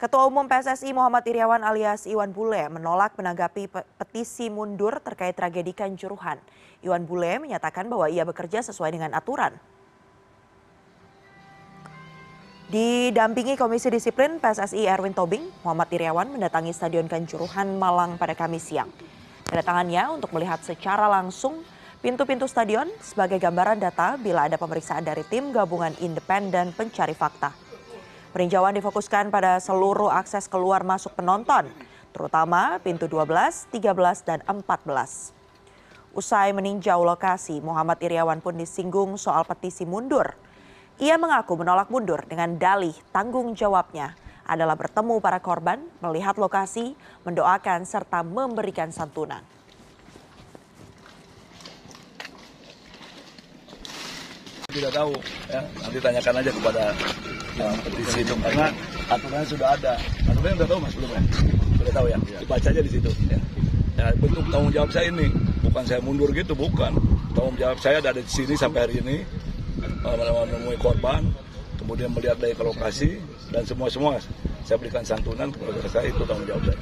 Ketua Umum PSSI Muhammad Iriawan alias Iwan Bule menolak menanggapi pe- petisi mundur terkait tragedi Kanjuruhan. Iwan Bule menyatakan bahwa ia bekerja sesuai dengan aturan. Didampingi Komisi Disiplin PSSI Erwin Tobing, Muhammad Iriawan mendatangi Stadion Kanjuruhan Malang pada Kamis siang. Kedatangannya untuk melihat secara langsung pintu-pintu stadion sebagai gambaran data bila ada pemeriksaan dari tim gabungan independen pencari fakta. Peninjauan difokuskan pada seluruh akses keluar masuk penonton, terutama pintu 12, 13, dan 14. Usai meninjau lokasi, Muhammad Iriawan pun disinggung soal petisi mundur. Ia mengaku menolak mundur dengan dalih tanggung jawabnya adalah bertemu para korban, melihat lokasi, mendoakan, serta memberikan santunan. Tidak tahu ya. Nanti tanyakan aja kepada yang petisi itu karena aturannya sudah ada. Aturannya sudah tahu mas belum ya? Sudah tahu ya? Dibaca aja di situ ya. ya bentuk tanggung jawab saya ini bukan saya mundur gitu bukan. Tanggung jawab saya ada di sini sampai hari ini menemui korban kemudian melihat dari lokasi dan semua semua saya berikan santunan kepada saya itu tanggung jawab saya